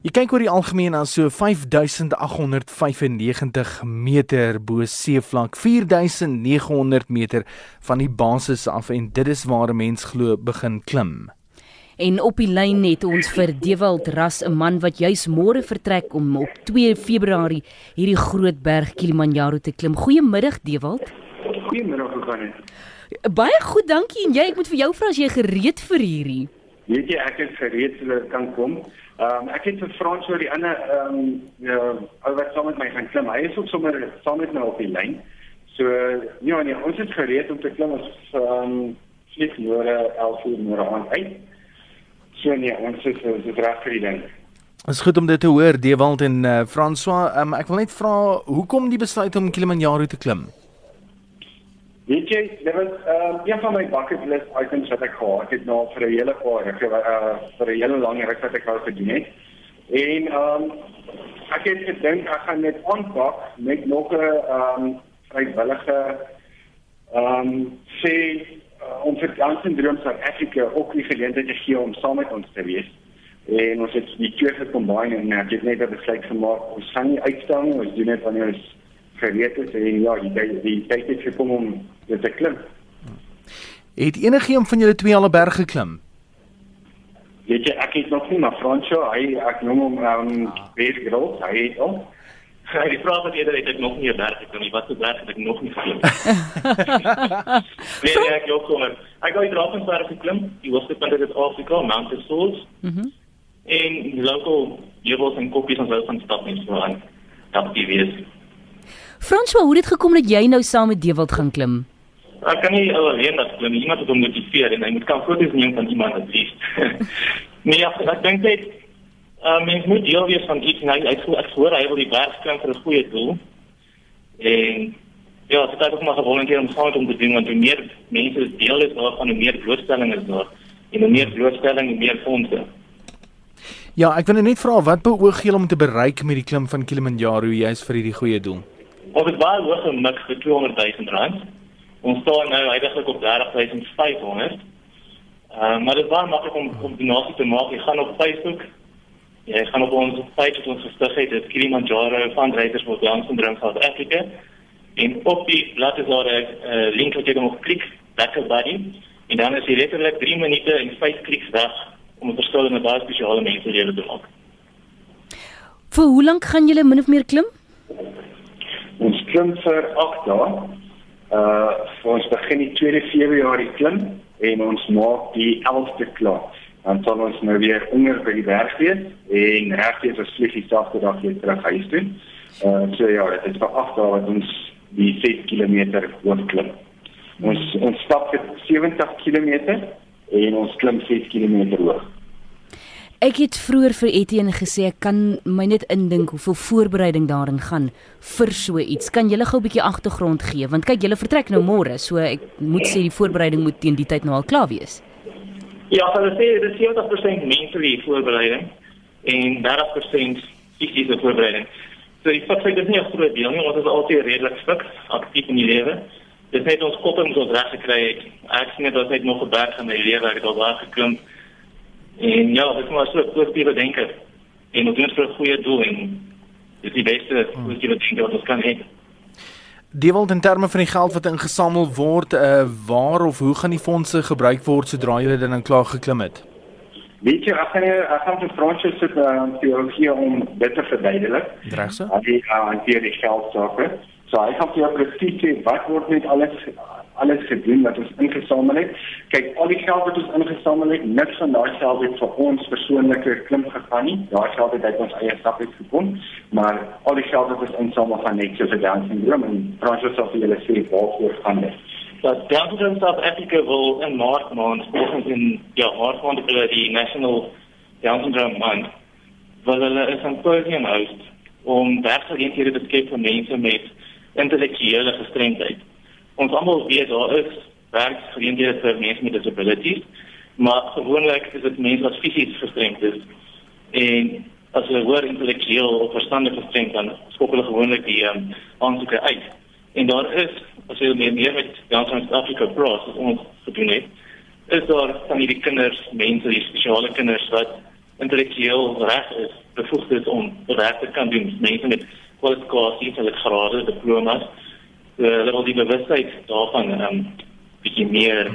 Jy kyk oor die algemeen aan so 5895 meter bo seevlak, 4900 meter van die basis af en dit is waar 'n mens glo begin klim. En op die lyn het ons vir Dewald Ras, 'n man wat juis môre vertrek om op 2 Februarie hierdie groot berg Kilimanjaro te klim. Goeiemiddag Dewald. Goeiemiddag, hoe gaan dit? Baie goed, dankie. En jy, ek moet vir jou vra as jy gereed vir hierdie. Weet jy, ek is gereed dat kan kom. Ehm um, ek het vir Frans oor die ander ehm um, ou wat saam met my gaan klim. Hy is ook sommer saam met my op die lyn. So ja, nee, ons is gereed om te klim as ehm um, vlieg môre 11 uur môre aan uit. So nee, ons is ons is reg vir die ding. Dit is goed om dit te hoor, Dewald en uh, François. Um, ek wil net vra, hoekom die besluit om Kilimanjaro te klim? Weet jy, dit was ehm uh, een van my bucket list items wat ek gehad het nou vir 'n hele paar jaar, uh, vir 'n hele lang ruk wat ek al gedoen het. En ehm um, ek het gedink ek gaan net aanpak met nog 'n ehm um, vrywillige ehm um, sê uh, om vir dansen droom South Africa ook die geleentheid te gee om saam met ons te wees. En ons het die twee gekombineer en ek het net 'n besluit gemaak. Ons gaan nie uitstel nie, ons doen dit wanneer ons gereed is en ja, die die, die tyd het gekom om dit te klim. Het enigiemand van julle twee al 'n berg geklim? Weet jy, ek het nog nie maar Franco, hy ek noem hom um baie groot, hy het al. Ja, die vraag wat eerder het ek nog nie 'n berg geklim nie. Wat 'n berg het ek nog nie geklim? nee, nee, ek ook kom. Ek het Drakensberg geklim, die hoogste punt in Suid-Afrika, Mount Souls. Mhm. Mm en local jewels en koppies ons wou van stap net so aan. Dat die wees. François, hoe het dit gekom dat jy nou saam met Dewald gaan klim? Ek kan nie alleen dat klim. Iemand moet hom motiveer en hy moet kan foto's neem van iemand wat lief. nee, ek, ek dink dit uh, mens moet deel wees van iets en hy hy voel ek hoor hy wil die berg klim vir 'n goeie doel. En ja, dit het ook maar gevolgteer om saam te doen want hoe meer mense deel is daarvan hoe meer blootstelling is daar en hoe meer blootstelling meer fondse. Ja, ek wil net vra wat beoog jy om te bereik met die klim van Kilimanjaro juis vir hierdie goeie doel? Ons het baie hoog gemik vir 200 000 rand. Ons staan nou heidaglik op 30500. Ehm uh, maar dit was maklik om om donasie te maak. Jy gaan op Facebook. Jy gaan op ons page wat ons gestig het, dit Kilimanjaro Fundraisers for Down Syndrome South Africa. En op die blad is daar 'n uh, link wat jy kan klik, Better Buddy. En dan is jy letterlik 3 minute en 5 kliks weg om 'n verskil in 'n baie spesiale menselewe te maak. Vir hoe lank gaan julle min of meer klim? Klim vir 8 dae. Uh ons begin die 2de Februarie klim en ons maak die 11de klaar. Dan sal ons nou weer onder by die berg wees en regtig as vlieg die sagte dag weer terug huis toe. Uh so ja, dit is vir 8 dae wat ons die 6 km hoog klim. Ons ons stap vir 70 km en ons klim 6 km hoog. Ek het vroeër vir Etienne gesê ek kan my net indink hoeveel voorbereiding daarin gaan vir so iets. Kan jy gou 'n bietjie agtergrond gee want kyk julle vertrek nou môre, so ek moet sê die voorbereiding moet teen die tyd nou al klaar wees. Ja, hulle sê dit is 70% mentale voorbereiding en 30% fisiese voorbereiding. So die feit is nie groot deel nie, ons is altyd redelik fik aktief in die lewe. Dit het ons kop en ons reg gekry. Ek sien dit as net nog 'n berg in my lewe, ek het al daar geklim. En ja, dit is maar so 'n positiewe denker. En ons doen vir 'n goeie doel en dit is die beste positiewe denker wat ons kan hê. Die wil in terme van die geld wat ingesamel word, uh waar of hoe gaan die fondse gebruik word sodra jy dit dan klaar geklim het? Weet jy, gaan jy ek gaan vir Francis sit uh, vir hier om dit te verduidelik. Regse? Al die hanteer uh, die geld sake. So ek gaan vir jou presies sê wat word met alles alles gedoen wat ons ingesamel het. Kyk, al die geld wat ons ingesamel het, niks van daai geld het vir ons persoonlike klim gegaan nie. Daai geld het uit ons eie sak uit gekom, maar al die geld wat ons insamel gaan net vir Down syndrome en Francis sal vir julle sê waarvoor gaan dit. Dat Down syndrome South Africa wil in Maart maand volgens in ja, Maart maand hulle die National Down syndrome month wil hulle 'n symposium hou om werkgeleenthede te skep vir mense met intellektuele gestremdheid ons almal weet daar is werksgeleenthede vir mense met disabilities, maar gewoonlik is dit mense wat fisies gestremd is. En as hulle hoor intellektueel of verstandelik gestremd dan skop hulle gewoonlik die um, aansoeke uit. En daar is as jy meer meer met Down Africa Cross as ons gedoen het, is daar van hierdie kinders, mense, die spesiale kinders wat intellektueel reg is, bevoegd is om werk te kan doen. Mense met kwalifikasies, hulle grade, diplomas, uh, hulle wil die bewustheid daarvan ehm um, bietjie meer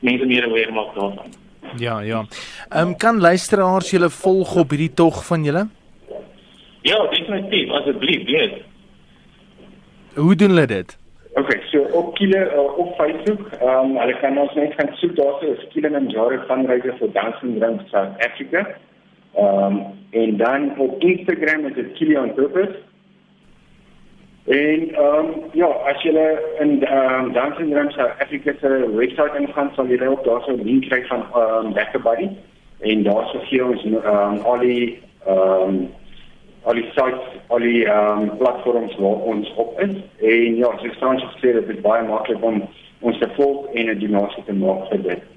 mense meer aware maak daarvan. Ja, ja. Ehm um, kan luisteraars julle volg op hierdie tog van julle? Ja, definitief, asseblief, weet. Hoe doen hulle dit? Okay, so op Kile uh, op Facebook, ehm um, hulle kan ons net gaan soek daar so is Kilimanjaro fundraiser for Down syndrome South Africa. Ehm um, en dan op Instagram is dit Kili on purpose. En ehm um, ja, as jy in ehm um, Down syndrome South Africa se webwerf ingaan, sal jy ook daar so 'n link kry van ehm um, Better Buddy en daar sou gee ons ehm um, al die ehm um, al die sites, al die ehm um, platforms waar ons op is. En ja, so Frans gesê dit is baie maklik om ons te volg en 'n donasie te maak vir dit.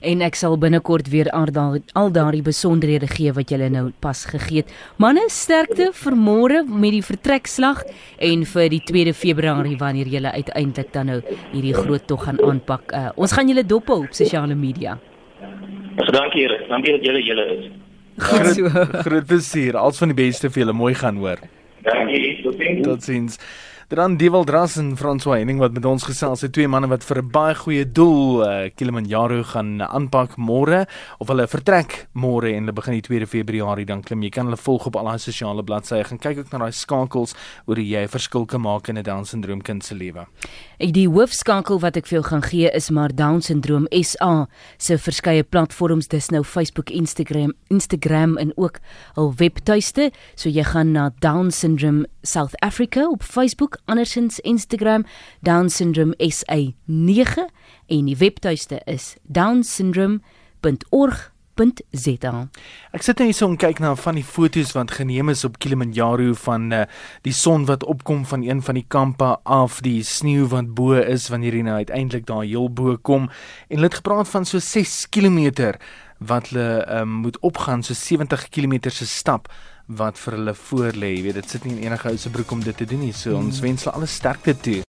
En ek sal binnekort weer al daardie besonderhede gee wat julle nou pas gegee het. Manne, sterkte vir môre met die vertrekslag en vir die 2de Februarie wanneer julle uiteindelik dan nou hierdie groot tog gaan aanpak. Uh, ons gaan julle dop op sosiale media. Dankie, dankie dat julle julle is. So. Groot plesier. Als van die beste vir julle mooi gaan hoor. Dankie. Totsiens. Totsiens. Dan Dewald Dras en François Henning wat met ons gesels, se twee manne wat vir 'n baie goeie doel uh, Kilimanjaro gaan aanpak môre of hulle vertrek môre en hulle begin die 2de Februarie dan klim jy kan hulle volg op al daai sosiale bladsye. Gaan kyk ook na daai skakels oor hoe jy 'n verskil kan maak in 'n Down syndroom kind se lewe. Ek die hoofskakel wat ek vir jou gaan gee is maar Down syndroom SA se verskeie platforms. Dis nou Facebook, Instagram, Instagram en ook al webtuiste, so jy gaan na Down syndrome South Africa op Facebook andersins Instagram Down Syndrome SA9 en die webtuiste is downsyndrome.org.za. Ek sit net hier om kyk na van die foto's wat geneem is op Kilimanjaro van uh, die son wat opkom van een van die kampe af, die sneeu wat bo is wanneer jy nou uiteindelik daar heel bo kom en hulle het gepraat van so 6 km wat hulle um, moet opgaan so 70 km se stap wat vir hulle voorlê. Jy weet, dit sit nie in enige ou se broek om dit te doen nie. So ons mm. wens hulle alle sterkte toe.